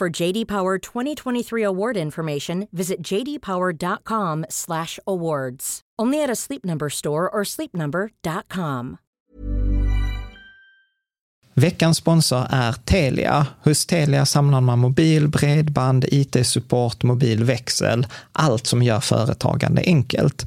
For JD Power 2023 award information, visit jdpower.com/awards. Only at a Sleep Number store or sleepnumber.com. Veckans sponsor är Telia. Hos Telia samlar man mobil, bredband, IT-support, mobilväxel, allt som gör företagande enkelt.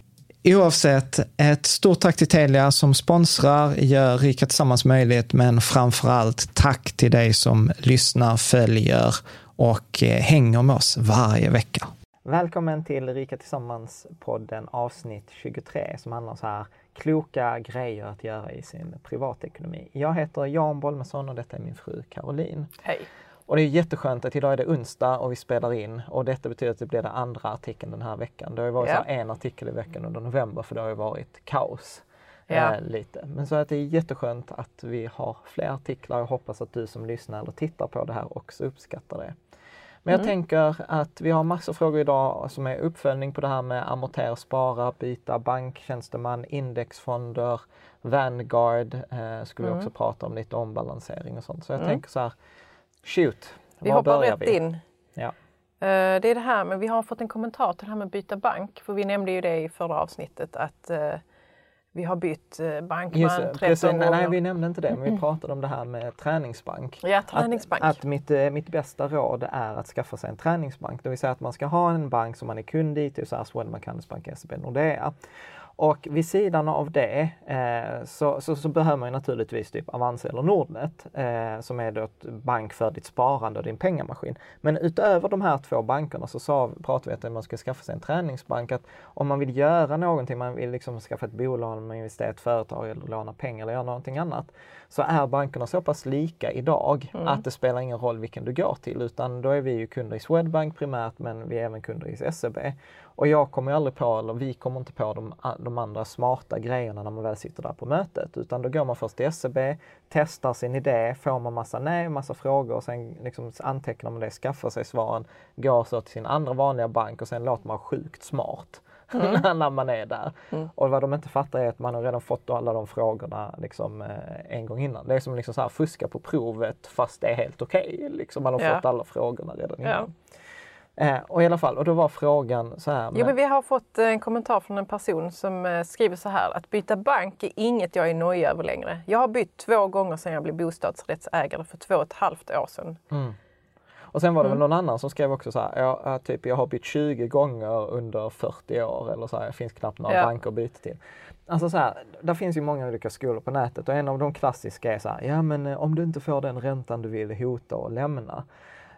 Oavsett, ett stort tack till Telia som sponsrar, gör Rika Tillsammans möjligt, men framför allt tack till dig som lyssnar, följer och eh, hänger med oss varje vecka. Välkommen till Rika Tillsammans-podden avsnitt 23 som handlar om så här kloka grejer att göra i sin privatekonomi. Jag heter Jan Bolmesson och detta är min fru Caroline. Hej! Och det är jätteskönt att idag är det onsdag och vi spelar in och detta betyder att det blir den andra artikeln den här veckan. Det har ju varit här en artikel i veckan under november för det har ju varit kaos. Ja. Eh, lite. Men så att det är jätteskönt att vi har fler artiklar. Jag hoppas att du som lyssnar eller tittar på det här också uppskattar det. Men jag Mm. tänker att vi har massor frågor idag som är uppföljning på det här med amortera, spara, byta banktjänsteman, indexfonder, Vanguard. Eh, skulle vi Mm. också prata om lite ombalansering och sånt. Så jag Mm. tänker så här, shoot, Vi var hoppar börjar rätt vi? in. Ja. Eh, Det är det här, men vi har fått en kommentar till det här med att byta bank. För vi nämnde ju det i förra avsnittet att eh, vi har bytt eh, bank Just man det, 13 precis, nej, gånger. nej, vi nämnde inte det, men vi pratade om det här med träningsbank. Ja, träningsbank. Att, att mitt, mitt bästa råd är att skaffa sig en träningsbank. Det vill säga att man ska ha en bank som man är kund i, till så här Swedbank, Handelsbank, SEB, Nordea. Och vid sidan av det eh, så, så, så behöver man naturligtvis typ Avanza eller Nordnet eh, som är då ett bank för ditt sparande och din pengamaskin. Men utöver de här två bankerna så sa, pratade vi att man ska skaffa sig en träningsbank. Att om man vill göra någonting, man vill liksom skaffa ett bolag, man investera i ett företag eller låna pengar eller göra någonting annat. Så är bankerna så pass lika idag Mm. att det spelar ingen roll vilken du går till utan då är vi ju kunder i Swedbank primärt men vi är även kunder i SEB. Och jag kommer aldrig på, eller vi kommer inte på de, de andra smarta grejerna när man väl sitter där på mötet. Utan då går man först till SEB, testar sin idé, får man massa nej, massa frågor och sen liksom antecknar man det, skaffar sig svaren, går så till sin andra vanliga bank och sen låter man sjukt smart. när man är där. Och vad de inte fattar är att man har redan fått alla de frågorna liksom, eh, en gång innan. Det är som liksom så här, fuska på provet fast det är helt okej. Liksom man har Ja. fått alla frågorna redan Ja. Eh, och i alla fall, och då var frågan så här. Jo, men vi har fått en kommentar från en person som eh, skriver så här att byta bank är inget jag är nöjd över längre. Jag har bytt två gånger sedan jag blev bostadsrättsägare för två och ett halvt år sedan. Mm. Och sen var det Mm. väl någon annan som skrev också så här, ja, typ jag har bytt 20 gånger under 40 år eller så här, det finns knappt några Ja. banker att byta till. Alltså så här, där finns ju många olika skolor på nätet och en av de klassiska är så här, ja men eh, om du inte får den räntan du vill hota och lämna.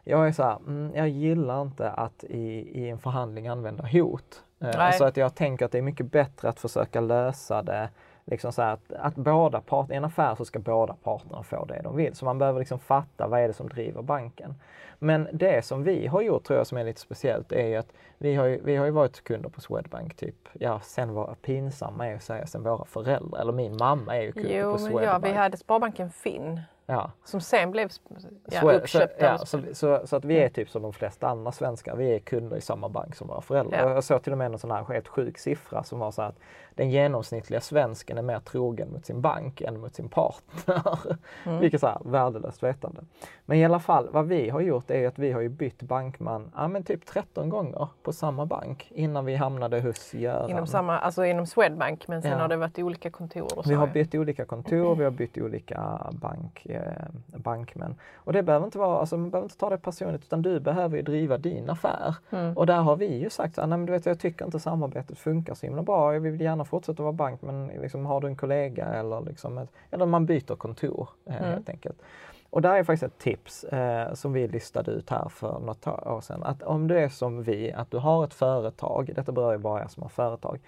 Jag är så här, mm, jag gillar inte att i, i en förhandling använda hot. Eh, Nej. så att jag tänker att det är mycket bättre att försöka lösa det Liksom så att, att båda parter, i en affär så ska båda parterna få det de vill. Så man behöver liksom fatta vad är det som driver banken. Men det som vi har gjort tror jag som är lite speciellt är ju att vi har ju, vi har ju varit kunder på Swedbank typ, ja sen var pinsamma är att säga sen våra föräldrar, eller min mamma är ju kund Jo, på Swedbank. ja, vi hade Sparbanken Finn ja. som sen blev ja, Så, så, uppköpt. ja, så, så, så att vi är typ som de flesta andra svenskar, vi är kunder i samma bank som våra föräldrar. Ja. Jag såg till och med en sån här helt sjuk siffra som var så att den genomsnittliga svensken är mer trogen mot sin bank än mot sin partner. Mm. Vilket så här värdelöst vetande. Men i alla fall, vad vi har gjort är att vi har ju bytt bankman, ja men typ 13 gånger på samma bank innan vi hamnade hos Göran. Inom, samma, alltså inom Swedbank men sen har det varit olika kontor. Så. Vi har bytt olika kontor, vi har bytt olika bank, eh, bankmän. Och det behöver inte vara, alltså man behöver inte ta det personligt utan du behöver ju driva din affär. Mm. Och där har vi ju sagt att du vet, jag tycker inte samarbetet funkar så himla bra. Jag vill gärna fortsätta vara bank men liksom, har du en kollega eller, liksom ett, eller man byter kontor eh, Mm. helt enkelt. Och där är faktiskt ett tips eh, som vi listade ut här för något år sedan. Att om du är som vi, att du har ett företag, detta berör ju bara er som har företag,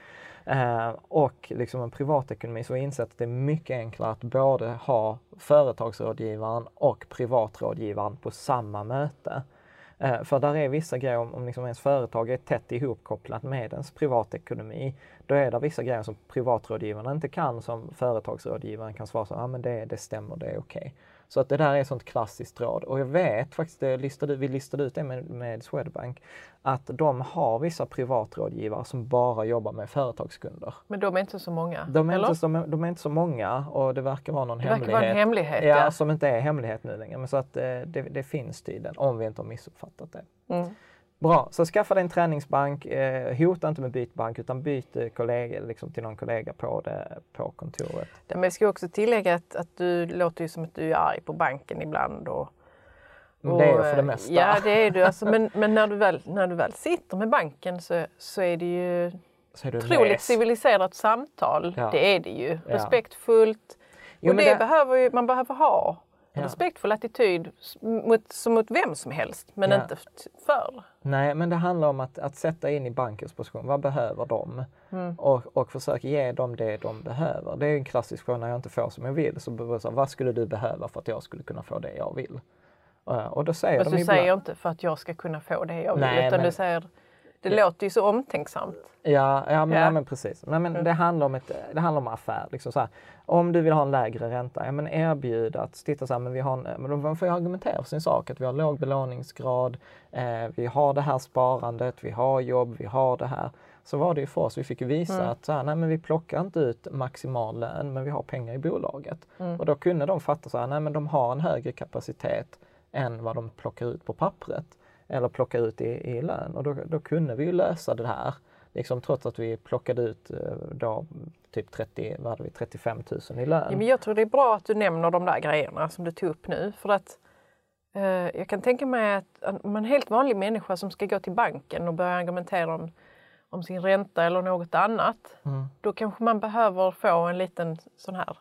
eh, och liksom en privatekonomi så har jag insett att det är mycket enklare att både ha företagsrådgivaren och privatrådgivaren på samma möte. Eh, för där är vissa grejer, om, om liksom ens företag är tätt ihopkopplat med ens privatekonomi, då är det vissa grejer som privatrådgivaren inte kan som företagsrådgivaren kan svara så ja men det, det stämmer, det är okej. Så att det där är ett sånt klassiskt råd. Och jag vet faktiskt, det listade, vi listade ut det med, med Swedbank, att de har vissa privatrådgivare som bara jobbar med företagskunder. Men de är inte så många? De är, eller? inte så, de är inte så många och det verkar vara någon det verkar hemlighet. vara en hemlighet. Ja, Ja. som inte är hemlighet nu längre. Men så att eh, det, det finns tydligen, om vi inte har missuppfattat det. Mm. Bra, så skaffa dig en träningsbank. Eh, hota inte med byt bank utan byt eh, kollega, liksom, till någon kollega på, det, på kontoret. Men jag ska också tillägga att, att du låter ju som att du är arg på banken ibland. Och, Men det är jag för det mesta. Ja, det är du. Alltså, men men när, du väl, när du väl sitter med banken så, så är det ju Så är otroligt civiliserat samtal. Ja. Det är det ju. Ja. Respektfullt. Jo, och det, det- behöver ju, man behöver ha. Ja. respektfull attityd mot, som mot vem som helst, men Ja. inte för. Nej, men det handlar om att, att sätta in i bankens position. Vad behöver de? Mm. Och, och försöka ge dem det de behöver. Det är en klassisk fråga när jag inte får som jag vill. Så säga, vad skulle du behöva för att jag skulle kunna få det jag vill? Och då säger Fast de du ibland, säger inte för att jag ska kunna få det jag vill, Nej, utan men- du säger det låter ju så omtänksamt. Ja, ja, men, Ja. ja. men precis. Nej, men det, handlar om ett, det handlar om affär. Liksom så här. Om du vill ha en lägre ränta, ja, men erbjud att titta så här, men vi har en, men man får ju argumentera för sin sak. Att vi har låg belåningsgrad, eh, vi har det här sparandet, vi har jobb, vi har det här. Så var det ju för oss. Vi fick visa Mm. att så här, nej, men vi plockar inte ut maximal lön, men vi har pengar i bolaget. Mm. Och då kunde de fatta så här, nej men de har en högre kapacitet än vad de plockar ut på pappret. Eller plockar ut i, i lön. Och då, då kunde vi ju lösa det här. Liksom trots att vi plockade ut eh, då typ 30, vad hade vi, 35 000 i lön. Ja, men jag tror det är bra att du nämner de där grejerna som du tog upp nu. För att eh, jag kan tänka mig att om en helt vanlig människa som ska gå till banken och börja argumentera om, om sin ränta eller något annat. Mm. Då kanske man behöver få en liten sån här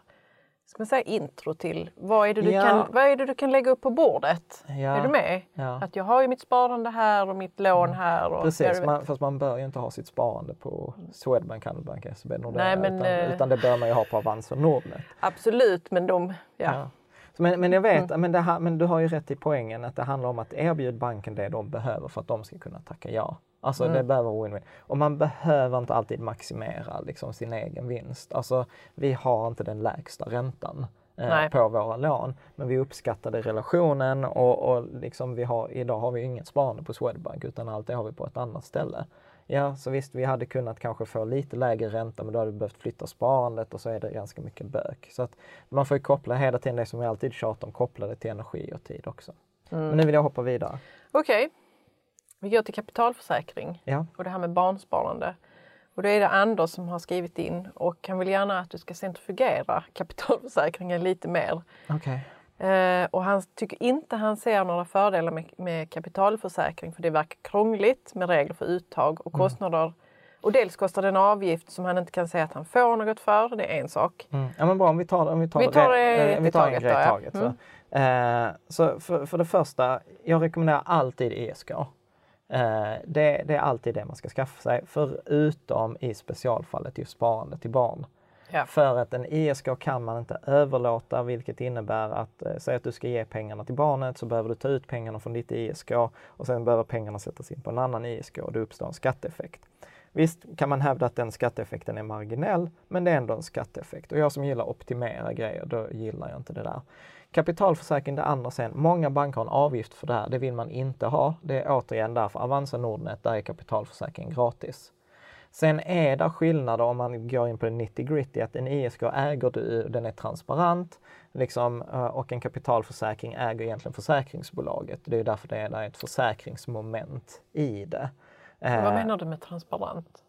ska man säga intro till vad är, det du Ja. kan, vad är det du kan lägga upp på bordet? Ja. Är du med? Ja. Att jag har ju mitt sparande här och mitt lån här. Och, Precis, man, fast man bör ju inte ha sitt sparande på Swedbank, Handelsbank, SEB, Nordea. Nej, men, utan, eh, utan det bör man ju ha på Avanza och Nordnet. Absolut, men de... Ja. Men, men jag vet, Mm. men, det här, men du har ju rätt i poängen att det handlar om att erbjuda banken det de behöver för att de ska kunna tacka ja. Alltså Mm. det behöver vara win-win. Och man behöver inte alltid maximera liksom, sin egen vinst. Alltså vi har inte den lägsta räntan eh, på våra lån. Men vi uppskattade relationen och, och liksom vi har, idag har vi inget sparande på Swedbank utan allt det har vi på ett annat ställe. Ja, så visst, vi hade kunnat kanske få lite lägre ränta men då hade vi behövt flytta sparandet och så är det ganska mycket bök. Så att man får ju koppla hela tiden det som vi alltid tjatar om, koppla det till energi och tid också. Mm. Men nu vill jag hoppa vidare. Okej. Vi går till kapitalförsäkring Ja. och det här med barnsparande. Och då är det Anders som har skrivit in och han vill gärna att du ska centrifugera kapitalförsäkringen lite mer. Okej. Eh, och han tycker inte han ser några fördelar med, med kapitalförsäkring för det verkar krångligt med regler för uttag och kostnader. Och dels kostar det en avgift som han inte kan säga att han får något för, det är en sak. Mm. Ja men bra om vi tar, om vi tar, Vi tar det eh, vi tar en taget grej i då, ja. taget. Så, eh, så för, för det första, jag rekommenderar alltid ESK. Eh, det, det är alltid det man ska skaffa sig, förutom i specialfallet just sparande till barn. Ja. För att en ISK kan man inte överlåta vilket innebär att eh, säg att du ska ge pengarna till barnet så behöver du ta ut pengarna från ditt ISK och sen behöver pengarna sättas in på en annan ISK och det uppstår en skatteeffekt. Visst kan man hävda att den skatteeffekten är marginell men det är ändå en skatteeffekt och jag som gillar optimera grejer då gillar jag inte det där. Kapitalförsäkring det andra sen, många banker har en avgift för det här, det vill man inte ha. Det är återigen därför Avanza Nordnet, där är kapitalförsäkring gratis. Sen är det skillnader om man går in på det 90 gritty att en ISK äger du, den är transparent liksom, eh, och en kapitalförsäkring äger egentligen försäkringsbolaget. Det är därför det är, ett försäkringsmoment i det. Eh, Vad menar du med transparent?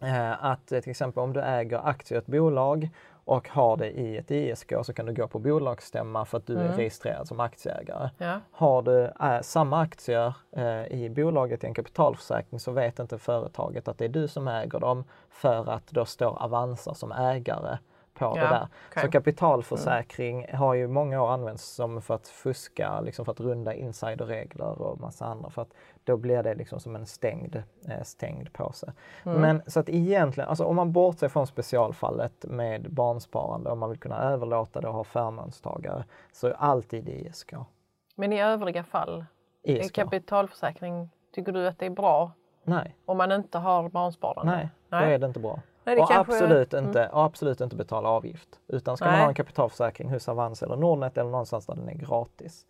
Eh, att eh, till exempel om du äger aktier i ett bolag och har det i ett ISK så kan du gå på bolagsstämma för att du är registrerad som aktieägare. Ja. Har du äh, samma aktier eh, i bolaget i en kapitalförsäkring så vet inte företaget att det är du som äger dem för att då står Avanza som ägare på det Ja, där. okej. Så kapitalförsäkring har ju många år använts som för att fuska, liksom för att runda insiderregler och massa andra. För att då blir det liksom som en stängd, eh, stängd påse. Men så att egentligen, alltså om man bortser från specialfallet med barnsparande, om man vill kunna överlåta det och ha förmånstagare, så är alltid ISK. Men i övriga fall, ISK. kapitalförsäkring, tycker du att det är bra Nej, om man inte har barnsparande? nej, då är det inte bra. Nej, och, kanske- Mm. absolut inte, och absolut inte betala avgift. Utan ska man Nej. ha en kapitalförsäkring hos Avanza eller Nordnet eller någonstans där den är gratis.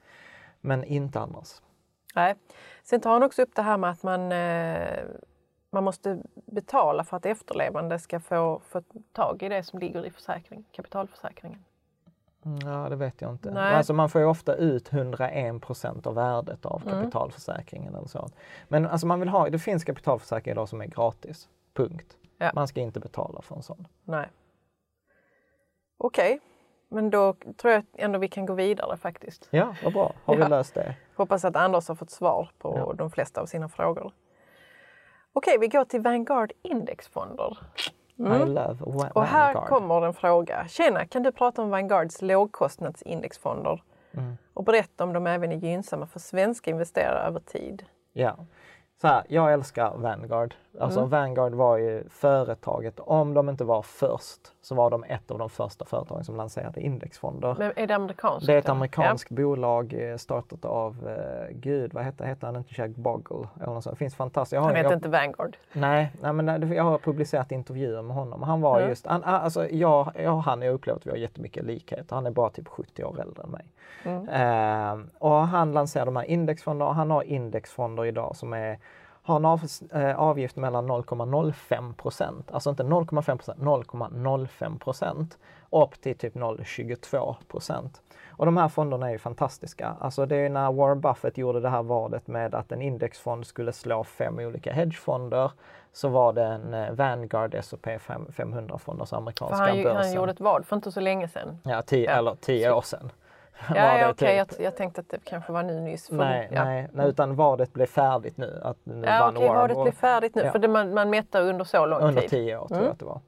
Men inte annars. Nej. Sen tar han också upp det här med att man, eh, man måste betala för att efterlevande ska få, få tag i det som ligger i försäkring, kapitalförsäkringen. Mm, Ja, det vet jag inte. Nej. Alltså man får ju ofta ut 101 procent av värdet av Mm. kapitalförsäkringen eller så. Men alltså man vill ha, det finns kapitalförsäkringar idag som är gratis. Punkt. Ja. Man ska inte betala för en sån. Nej. Okej, men då tror jag ändå vi kan gå vidare faktiskt. Ja, vad bra. Har Ja. vi löst det? Hoppas att Anders har fått svar på Ja. de flesta av sina frågor. Okej, vi går till Vanguard indexfonder. I love Mm. Och här Vanguard. kommer en fråga. Tjena, kan du prata om Vanguards lågkostnadsindexfonder? Mm. Och berätta om de även är gynnsamma för svenska investerare över tid. Ja. Så här, jag älskar Vanguard. Alltså Mm. Vanguard var ju företaget, om de inte var först, så var de ett av de första företagen som lanserade indexfonder. Men är det amerikanskt? Det är ett amerikanskt bolag eh, startat av, eh, gud vad heter, heter han inte Jack Bogle? Eller något sånt. Det finns fantastiskt. Jag Ja. har, Han heter inte Vanguard. Nej, nej men nej, jag har publicerat intervjuer med honom. Han var Ja. just, han, alltså jag, jag och han, jag upplever att vi har jättemycket likheter. Han är bara typ 70 år äldre än mig. Mm. Eh, och han lanserar de här indexfonderna och han har indexfonder idag som är har en av, eh, avgift mellan 0,05 procent, alltså inte 0,5 procent, 0,05 procent upp till typ 0,22 procent. Och de här fonderna är ju fantastiska. Alltså det är när Warren Buffett gjorde det här valet med att en indexfond skulle slå fem olika hedgefonder så var det en eh, Vanguard S&P 500-fond, alltså För amerikanska han, ju- börsen. han gjorde ett vad för inte så länge sedan. Ja, tio, Ja. eller tio år sedan. Ja, ja okej. typ. Jag, jag tänkte att det kanske var nu nyss. för- Nej, ja. nej, nej, utan vadet blev färdigt nu. Att nu Ja, okej, Warren vadet blev färdigt nu. Ja. För det, man, man mätte under så lång Under tid. tio år tror Mm. jag att det var.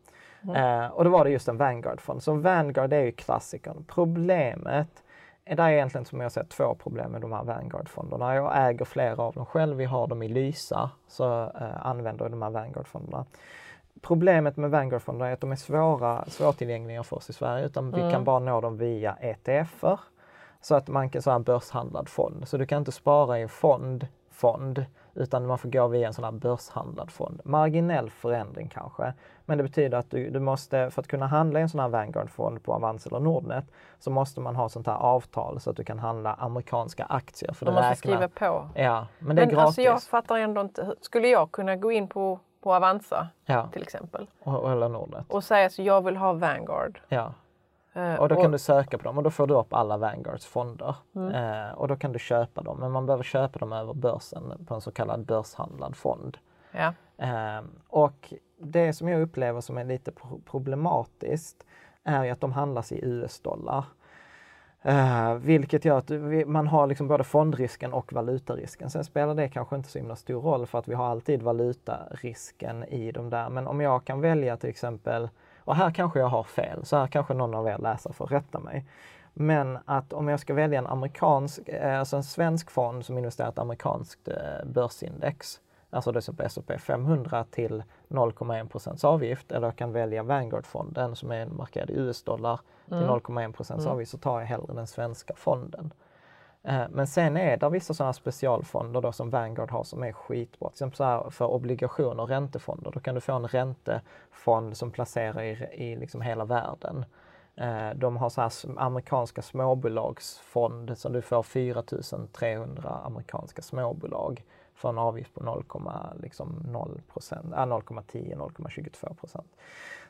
Eh, och då var det just en Vanguard-fond. Så Vanguard är ju klassikern. Problemet är där är egentligen som jag ser två problem med de här Vanguard-fonderna. Jag äger flera av dem själv. Vi har dem i Lysa, så eh, använder jag de här Vanguard-fonderna. Problemet med Vanguard-fonderna är att de är svåra, svårtillgängliga för oss i Sverige, utan vi kan bara nå dem via ETFer. Så att man kan, så här en börshandlad fond. Så du kan inte spara i en fond, fond, utan man får gå via en sån här börshandlad fond. Marginell förändring kanske, men det betyder att du, du måste, för att kunna handla i en sån här Vanguard-fond på Avanza eller Nordnet, så måste man ha sånt här avtal så att du kan handla amerikanska aktier. För det måste räknar- skriva på. Ja, men det är Men gratis. alltså jag fattar ändå inte. Skulle jag kunna gå in på, på Avanza Ja, till exempel och- eller Nordnet. och säga att jag vill ha Vanguard. Ja. Eh, Och då kan du söka på dem och då får du upp alla Vanguards fonder. Mm. Eh, och då kan du köpa dem, men man behöver köpa dem över börsen på en så kallad börshandlad fond. Ja. Eh, och det som jag upplever som är lite pro- problematiskt är ju att de handlas i US-dollar. Eh, vilket gör att man har liksom både fondrisken och valutarisken. Sen spelar det kanske inte så himla stor roll för att vi har alltid valutarisken i de där. Men om jag kan välja till exempel, och här kanske jag har fel, så här kanske någon av er läsare får rätta mig. Men att om jag ska välja en amerikansk, eh, alltså en svensk fond som investerar i ett amerikanskt eh, börsindex, alltså det som på S&P 500 till 0,1 procents avgift, eller jag kan välja Vanguard-fonden som är markerad i US-dollar till 0,1 procents avgift, så tar jag hellre den svenska fonden. Eh, men sen är det vissa sådana specialfonder då som Vanguard har som är skitbra. Till exempel så här för obligationer och räntefonder. Då kan du få en räntefond som placerar i, i liksom hela världen. Eh, de har så här amerikanska småbolagsfond så du får 4300 amerikanska småbolag för en avgift på 0,0 liksom procent, äh, 0,10-0,22 procent.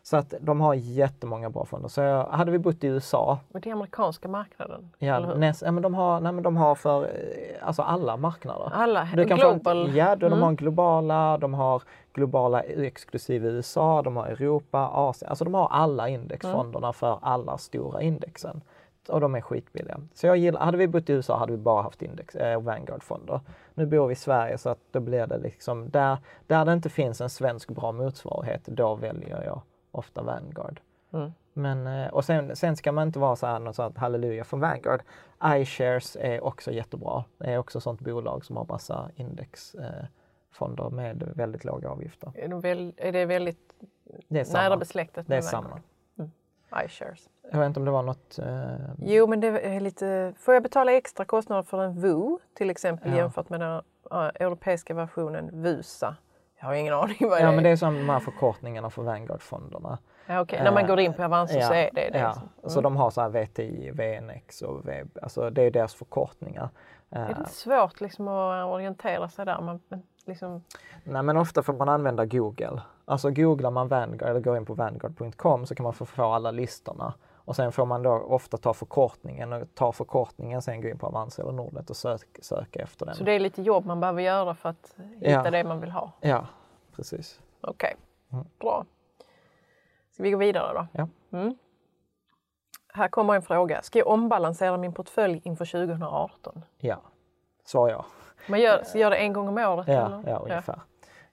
Så att de har jättemånga bra fonder. Så jag, hade vi bott i USA Och det är amerikanska marknaden? Ja, näst, ja men de har, nej, men de har för eh, alltså alla marknader. Alla, Du kan global. Få, ja, de, Mm. de har globala, de har globala exklusive USA, de har Europa, Asien. Alltså de har alla indexfonderna Mm. för alla stora indexen. Och de är skitbilliga. Så jag gillar, hade vi bott i USA hade vi bara haft index, eh, Vanguard-fonder. Nu bor vi i Sverige så att då blir det liksom, där, där det inte finns en svensk bra motsvarighet, då väljer jag ofta Vanguard. Mm. Men, eh, och sen, sen ska man inte vara så här, något sånt halleluja för Vanguard. iShares är också jättebra. Det är också sånt bolag som har massa indexfonder med väldigt låga avgifter. Är, de väl, är det väldigt Det är samma. nära besläktat Det är med samma. Vanguard? iShares. Jag vet inte om det var något... Eh, Jo, men det är lite... Får jag betala extra kostnader för en VU till exempel Ja. jämfört med den äh, europeiska versionen VUSA? Jag har ingen aning vad det ja, är. men det är som de här förkortningarna för Vanguard-fonderna. ja, okej. När man Eh, går in på Avanza så är det det. Ja, liksom. så de har så här VTI, VNX och VB, alltså det är deras förkortningar. Det Eh, är lite svårt liksom att orientera sig där. Man, liksom, Nej men ofta får man använda Google. Alltså googlar man Vanguard eller går in på vanguard.com så kan man få, få alla listorna. Och sen får man då ofta ta förkortningen och ta förkortningen sen gå in på Avanza eller Nordnet och sök, söka efter den. så det är lite jobb man behöver göra för att hitta Ja. det man vill ha. Ja, precis. Okej, Mm. bra. Ska vi gå vidare då? Ja. Mm. Här kommer en fråga. Ska jag ombalansera min portfölj inför 2018? Ja, sa jag. Man gör, gör det en gång om året? Ja, eller? ja ungefär.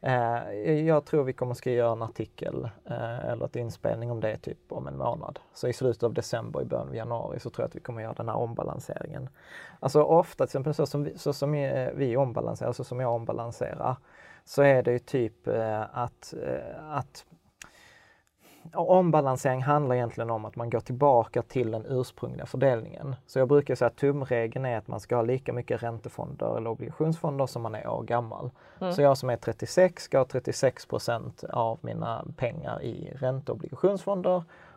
Eh, jag tror vi kommer ska göra en artikel eh, eller ett inspelning om det typ om en månad. Så i slutet av december, i början av januari så tror jag att vi kommer göra den här ombalanseringen. Alltså ofta till exempel så som vi, så som eh, vi ombalanserar, så som jag ombalanserar, så är det ju typ eh, att, eh, att Ombalansering handlar egentligen om att man går tillbaka till den ursprungliga fördelningen. Så jag brukar säga att tumregeln är att man ska ha lika mycket räntefonder eller obligationsfonder som man är år gammal. Så jag som är 36 ska ha 36 procent av mina pengar i ränte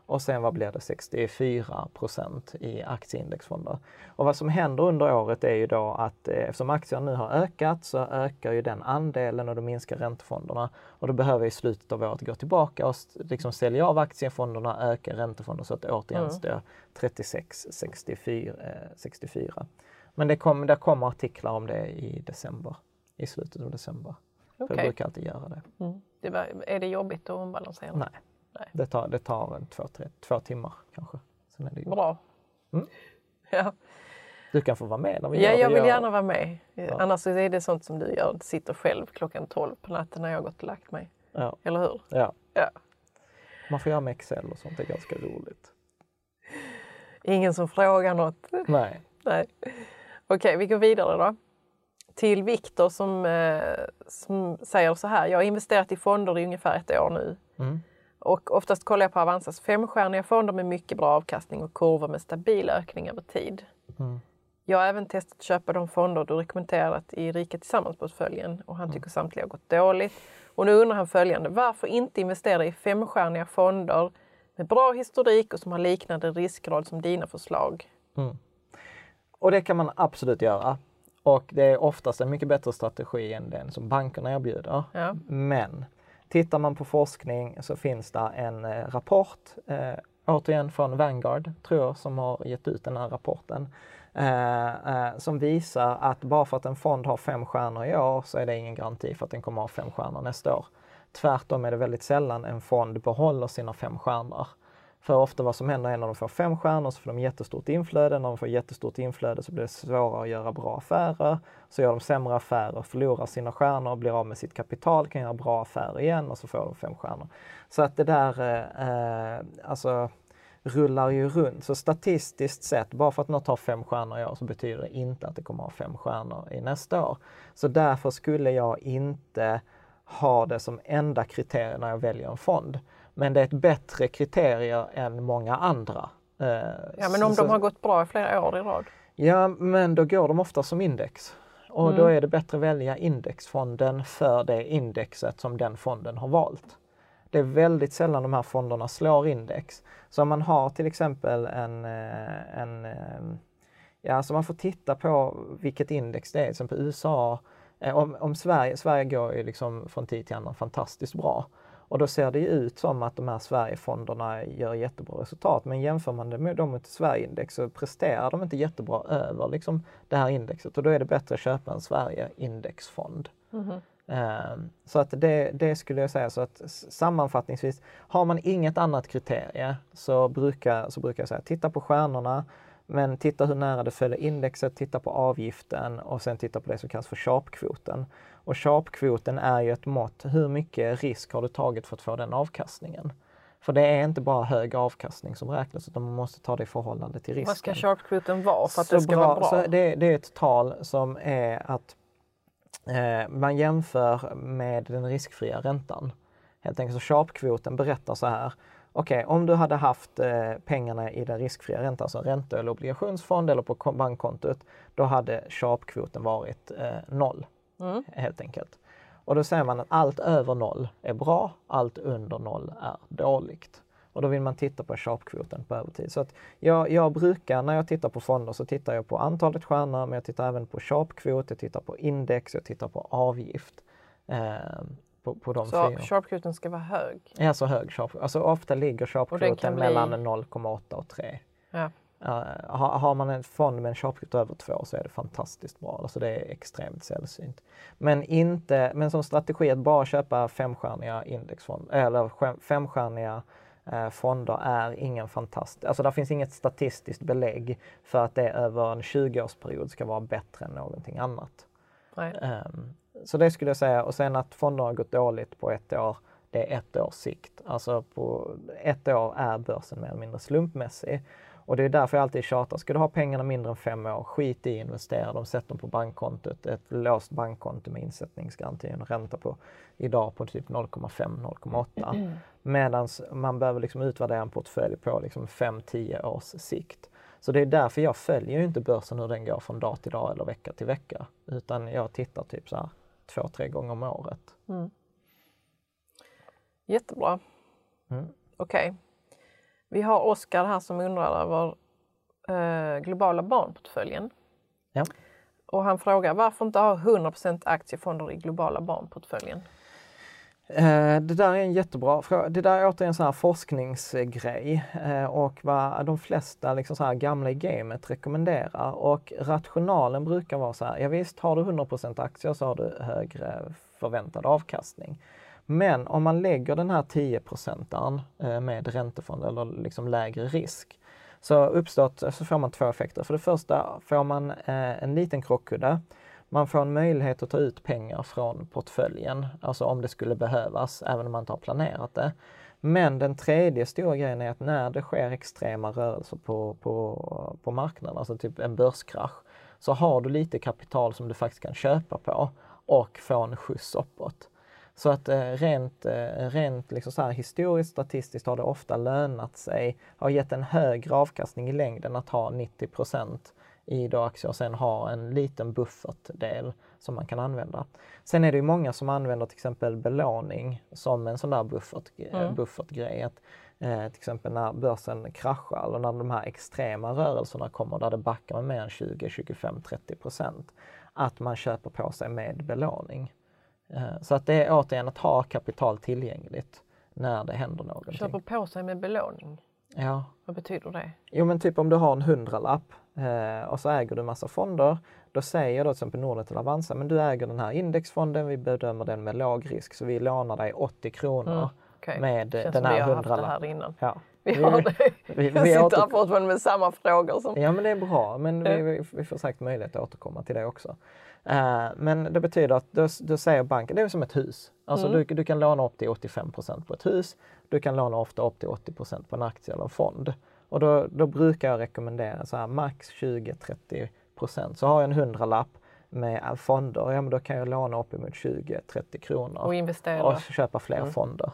och sen vad blir det 64 procent i aktieindexfonder. Och vad som händer under året är ju då att eh, eftersom aktierna nu har ökat så ökar ju den andelen och då minskar räntefonderna. Och då behöver vi i slutet av året gå tillbaka och liksom sälja av aktiefonderna, öka räntefonder så att det återigen Mm. står 36, 64. Eh, 64. Men det, kom, det kommer artiklar om det i december, i slutet av december. För jag brukar alltid göra det. Mm. Det var, är det jobbigt att ombalansera? Nej, Nej. det tar, det tar en två, tre, två timmar kanske. Sen är det. Bra. Mm. Ja. Du kan få vara med när vi ja, gör jag vill Jag- gärna vara med. Annars så är det sånt som du gör, sitter själv klockan 12 på natten när jag har gått och lagt mig. Ja, Eller hur? ja. Ja. Man får göra med Excel och sånt, det är ganska roligt. Ingen som frågar något. Nej. Nej. Okej, vi går vidare då. Till Viktor som, eh, som säger så här. Jag har investerat i fonder i ungefär ett år nu. Mm. Och oftast kollar jag på Avanzas femstjärniga fonder med mycket bra avkastning och kurvor med stabil ökning över tid. Mm. Jag har även testat att köpa de fonder du rekommenderat i Rika Tillsammans-portföljen och han tycker samtliga har gått dåligt. Och nu undrar han följande. Varför inte investera i femstjärniga fonder med bra historik och som har liknande riskgrad som dina förslag? Och det kan man absolut göra. Och det är oftast en mycket bättre strategi än den som bankerna erbjuder. Ja. Men tittar man på forskning så finns det en eh, rapport eh, återigen från Vanguard, tror jag, som har gett ut den här rapporten. Eh, eh, som visar att bara för att en fond har fem stjärnor i år så är det ingen garanti för att den kommer att ha fem stjärnor nästa år. Tvärtom är det väldigt sällan en fond behåller sina fem stjärnor. För ofta vad som händer är när de får fem stjärnor så får de jättestort inflöde. När de får jättestort inflöde så blir det svårare att göra bra affärer. Så gör de sämre affärer, förlorar sina stjärnor, blir av med sitt kapital, kan göra bra affärer igen och så får de fem stjärnor. Så att det där, eh, alltså rullar ju runt. Så statistiskt sett, bara för att något har fem stjärnor i år så betyder det inte att det kommer att ha fem stjärnor i nästa år. Så därför skulle jag inte ha det som enda kriterium när jag väljer en fond. Men det är ett bättre kriterium än många andra. Eh, ja, men om så, de har gått bra i flera år i rad? Ja, men då går de ofta som index. Och mm. då är det bättre att välja indexfonden för det indexet som den fonden har valt. Det är väldigt sällan de här fonderna slår index. Så om man har till exempel en, eh, en eh, ja, så man får titta på vilket index det är, till exempel USA. Om, om Sverige, Sverige går ju liksom från tid till annan fantastiskt bra. Och då ser det ju ut som att de här Sverigefonderna gör jättebra resultat. Men jämför man det med dem mot Sverigeindex så presterar de inte jättebra över liksom, det här indexet och då är det bättre att köpa en Sverige-indexfond. Mm. Um, så att det, det, skulle jag säga så att sammanfattningsvis, har man inget annat kriterie så brukar, så brukar jag säga titta på stjärnorna, men titta hur nära det följer indexet, titta på avgiften och sen titta på det som kallas för sharpkvoten. Och sharpkvoten är ju ett mått, hur mycket risk har du tagit för att få den avkastningen? För det är inte bara hög avkastning som räknas utan man måste ta det i förhållande till risken. Vad ska sharpkvoten vara för att så det ska bra, vara bra? Det, det, är ett tal som är att eh, man jämför med den riskfria räntan. Helt enkelt så sharpkvoten berättar så här Okej, okay, om du hade haft eh, pengarna i den riskfria räntan, alltså ränta eller obligationsfond eller på bankkontot, då hade sharpkvoten varit eh, noll. Mm. Helt enkelt. Och då säger man att allt över noll är bra, allt under noll är dåligt. Och då vill man titta på sharpkvoten på övertid. Så att jag, jag brukar, när jag tittar på fonder, så tittar jag på antalet stjärnor, men jag tittar även på sharpkvot, jag tittar på index, jag tittar på avgift. Eh, på, på de så fyra. ska vara hög? Ja, så hög sharp. Alltså ofta ligger sharpkvoten bli... mellan 0,8 och 3. Ja. Uh, har, har, man en fond med en sharpkvot över 2 så är det fantastiskt bra. Alltså det är extremt sällsynt. Men, inte, men som strategi att bara köpa femstjärniga indexfonder eller femstjärniga eh, fonder är ingen fantastisk, alltså det finns inget statistiskt belägg för att det över en 20-årsperiod ska vara bättre än någonting annat. Um, så det skulle jag säga och sen att fonderna har gått dåligt på ett år, det är ett års sikt. Alltså på ett år är börsen mer eller mindre slumpmässig. Och det är därför jag alltid tjatar, ska du ha pengarna mindre än fem år, skit i investera dem, sätt dem på bankkontot, ett låst bankkonto med insättningsgaranti, en ränta på idag på typ 0,5-0,8. Mm. Medan man behöver liksom utvärdera en portfölj på liksom 5-10 års sikt. Så det är därför jag följer inte börsen hur den går från dag till dag eller vecka till vecka. Utan jag tittar typ så här två, tre gånger om året. Mm. Jättebra. Mm. Okej. Okay. Vi har Oskar här som undrar över eh, globala barnportföljen. Ja. Och han frågar varför inte ha 100% aktiefonder i globala barnportföljen? Eh, det där är en jättebra fråga. Det där är återigen en sån här forskningsgrej eh, och vad de flesta liksom så här gamla i gamet rekommenderar. Och rationalen brukar vara så här, ja visst har du 100% aktier så har du högre förväntad avkastning. Men om man lägger den här 10 procentaren eh, med räntefond eller liksom lägre risk så uppstår så får man två effekter. För det första får man en liten krockkudde man får en möjlighet att ta ut pengar från portföljen, alltså om det skulle behövas, även om man inte har planerat det. Men den tredje stora grejen är att när det sker extrema rörelser på, på, på marknaden, alltså typ en börskrasch, så har du lite kapital som du faktiskt kan köpa på och få en skjuts uppåt. Så att eh, rent, eh, rent liksom så här, historiskt statistiskt har det ofta lönat sig, har gett en högre avkastning i längden att ha 90 i aktier och sen ha en liten buffertdel som man kan använda. Sen är det ju många som använder till exempel belåning som en sån där buffert, mm. buffertgrej. Att, eh, till exempel när börsen kraschar eller när de här extrema rörelserna kommer där det backar med mer än 20, 25, 30 procent. Att man köper på sig med belåning. Eh, så att det är återigen att ha kapital tillgängligt när det händer någonting. Köper på sig med belåning? Ja. Vad betyder det? Jo men typ om du har en hundralapp eh, och så äger du massa fonder. Då säger då till exempel Nordnet eller Avanza, men du äger den här indexfonden, vi bedömer den med låg risk så vi lånar dig 80 kronor Mm, Okej. med Känns den som här haft det här hundralappen. innan. Ja. Vi har det. vi- Jag vi sitter åter- här fortfarande med samma frågor som... Ja men det är bra, men vi, vi får säkert möjlighet att återkomma till det också. Eh, men det betyder att då, då säger banken, det är som ett hus. Alltså Mm. du, du kan låna upp till 85% på ett hus. Du kan låna ofta upp till 80% på en aktie eller en fond. Och då, då brukar jag rekommendera så här max 20-30% Så har jag en hundralapp med fonder, ja men då kan jag låna uppemot 20-30 kronor Och investera. och köpa fler Mm. fonder.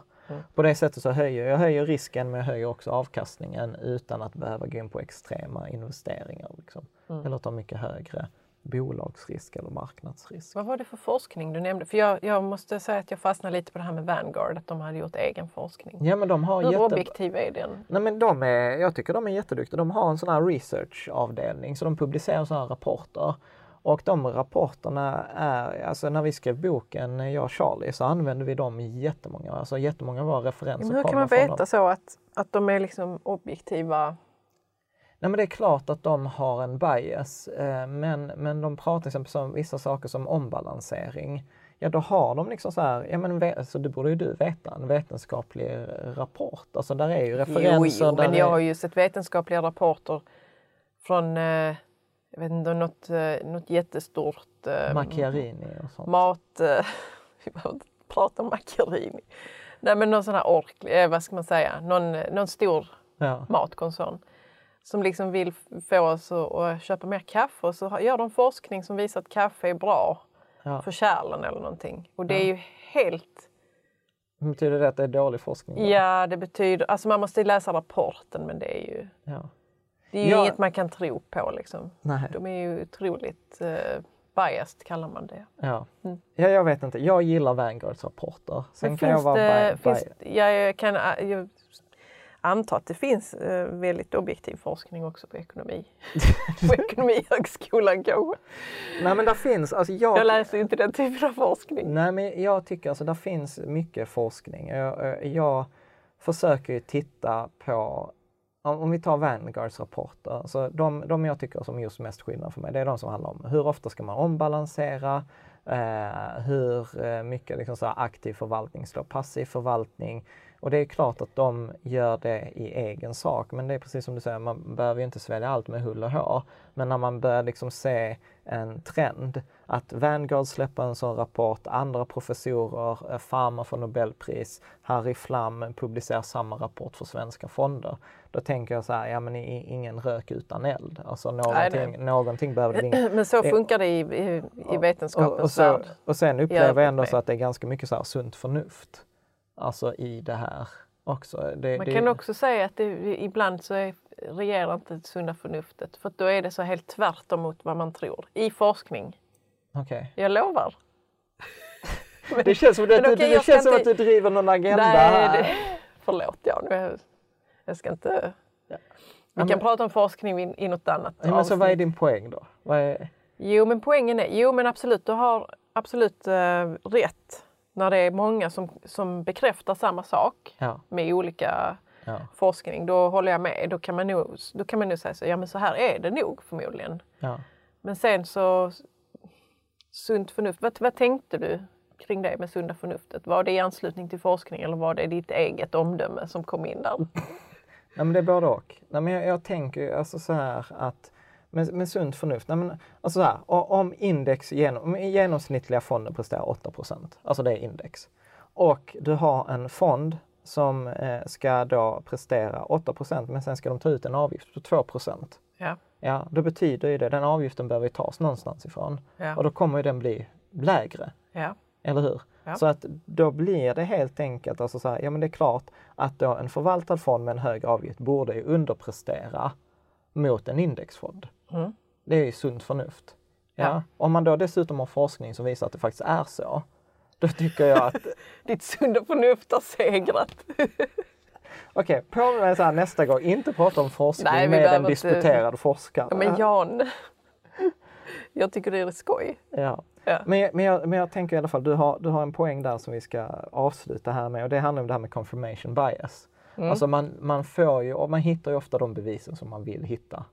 På det sättet så höjer jag höjer risken men jag höjer också avkastningen utan att behöva gå in på extrema investeringar. Liksom. Mm. Eller ta mycket högre bolagsrisk eller marknadsrisk. Vad var det för forskning du nämnde? För jag, jag måste säga att jag fastnade lite på det här med Vanguard, att de hade gjort egen forskning. Ja men de har Hur jätte... objektiv är den? Nej men de är, jag tycker de är jätteduktiga. De har en sån här researchavdelning så de publicerar sådana här rapporter. Och de rapporterna är, alltså när vi skrev boken, jag och Charlie, så använde vi dem i jättemånga, alltså jättemånga av våra referenser Men hur kan man veta dem. så att, att de är liksom objektiva? Nej men det är klart att de har en bias, eh, men, men de pratar till exempel om vissa saker som ombalansering. Ja då har de liksom så här, ja men alltså, det borde ju du veta, en vetenskaplig rapport. Alltså där är ju referenser. jo, där men jag har ju sett vetenskapliga rapporter från, eh, jag vet inte, något, eh, något jättestort eh, Macchiarini och sånt. mat... Eh, vi behöver inte prata om Macchiarini. Nej men någon sån här ork, eh, vad ska man säga, någon, någon stor Ja. matkoncern som liksom vill få oss att, köpa mer kaffe och så gör de forskning som visar att kaffe är bra Ja. för kärlen eller någonting. Och det är ju helt... Betyder det att det är dålig forskning? då? Ja, det betyder... Alltså man måste läsa rapporten men det är ju, ja. det är ju Ja. inget man kan tro på liksom. Nej. De är ju otroligt eh, biased kallar man det. Ja. ja, jag vet inte. Jag gillar Vanguards rapporter. Sen Men kan jag vara det, finns, bi- jag kan jag anta att det finns eh, väldigt objektiv forskning också på ekonomi. på Ekonomihögskolan kanske. Nej men där finns, alltså jag... Jag läser inte den typen av forskning. Nej men jag tycker alltså det finns mycket forskning. Jag, jag försöker ju titta på, om, vi tar Vanguards rapporter, så de, de jag tycker som just mest skillnad för mig, det är de som handlar om hur ofta ska man ombalansera, eh, hur eh, mycket liksom så aktiv förvaltning slår passiv förvaltning. Och det är klart att de gör det i egen sak, men det är precis som du säger, man behöver ju inte svälja allt med hull och hår. Men när man börjar liksom se en trend, att Vanguard släpper en sån rapport, andra professorer, eh, Pharma får Nobelpris, Harry Flam publicerar samma rapport för svenska fonder. Då tänker jag så här, ja men ingen rök utan eld. Alltså någonting, nej. någonting behöver det Men så det- funkar det i, i, i vetenskapens och, och, så, värld. och sen upplever jag ändå så att det är ganska mycket så här sunt förnuft. Alltså i det här också. Det, Man det, kan också säga att det, ibland så är, regerar inte det sunda förnuftet för då är det så helt tvärt emot vad man tror. I forskning. Okej. Jag lovar. Det känns som, det, Men det, känns som inte- att du driver någon agenda Nej, här. det, förlåt, ja, nu, jag ska inte... Vi men- kan prata om forskning i, i något annat Ja, men så vad är din poäng då? Är, Jo, men poängen är, jo men absolut, du har absolut eh, rätt när det är många som, som bekräftar samma sak ja, med olika ja, forskning. Då håller jag med. Då kan man nog, då kan man nog säga så, ja men så här är det nog förmodligen. ja. Men sen så, sunt förnuft, vad, vad tänkte du kring det med sunda förnuftet? Var det i anslutning till forskning eller var det ditt eget omdöme som kom in där? Nej, men det är både och. Nej, men jag, jag tänker alltså så här att med, med sunt förnuft, nej, men, alltså så här, om index genom, om genomsnittliga fonden presterar 8% alltså det är index. Och du har en fond som eh, ska då prestera 8% men sen ska de ta ut en avgift på 2 Ja. Ja, då betyder ju det, den avgiften behöver tas någonstans ifrån. Ja. Och då kommer ju den bli lägre. Ja. Eller hur? Ja. Så att då blir det helt enkelt, alltså så här, ja men det är klart att då en förvaltad fond med en hög avgift borde ju underprestera mot en indexfond. Mm. Det är ju sunt förnuft. Ja. Ja. Om man då dessutom har forskning som visar att det faktiskt är så, då tycker jag att Ditt sunda förnuft har segrat. okej, på med så här nästa gång, inte prata om forskning Nej, med en behöver inte- disputerad forskare. Ja, men Jan, jag tycker det är skoj. Ja. Ja. Men, men, jag, men jag tänker i alla fall, du har, du har en poäng där som vi ska avsluta här med och det handlar om det här med confirmation bias. Alltså man, man får ju, och man hittar ju ofta de bevisen som man vill hitta.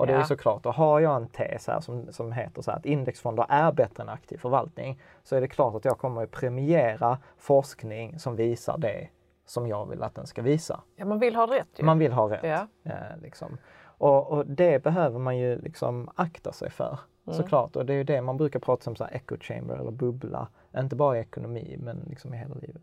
Och det är Ja. ju såklart, och har jag en tes här som, som heter så här att indexfonder är bättre än aktiv förvaltning så är det klart att jag kommer att premiera forskning som visar det som jag vill att den ska visa. Ja, man vill ha rätt ju. Man vill ha rätt. Ja. Eh, liksom. och, och det behöver man ju liksom akta sig för såklart. Och det är ju det man brukar prata om, så här echo chamber eller bubbla. Inte bara i ekonomi men liksom i hela livet.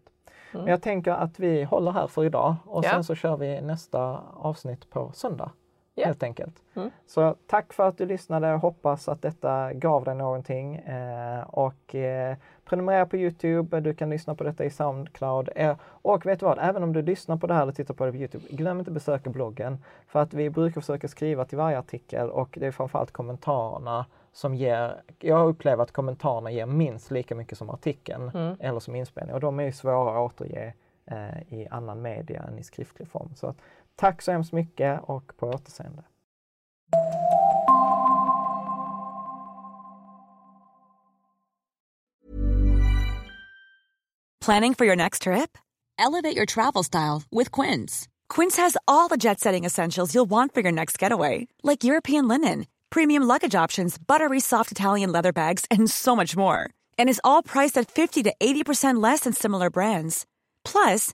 Men jag tänker att vi håller här för idag och Ja. sen så kör vi nästa avsnitt på söndag. Ja. Helt enkelt. Så tack för att du lyssnade. Hoppas att detta gav dig någonting. Eh, och eh, prenumerera på Youtube. Du kan lyssna på detta i Soundcloud. Eh, och vet du vad? Även om du lyssnar på det här eller tittar på det på Youtube, glöm inte att besöka bloggen. För att vi brukar försöka skriva till varje artikel och det är framförallt kommentarerna som ger, jag upplever att kommentarerna ger minst lika mycket som artikeln eller som inspelning och de är ju svåra att återge eh, i annan media än i skriftlig form. Så att, tack så hemskt mycket och på återseende. Planning for your next trip? Elevate your travel style with Quince. Quince has all the jet setting essentials you'll want for your next getaway, like European linen, premium luggage options, buttery soft Italian leather bags, and so much more. And is all priced at 50 to 80% less than similar brands. Plus,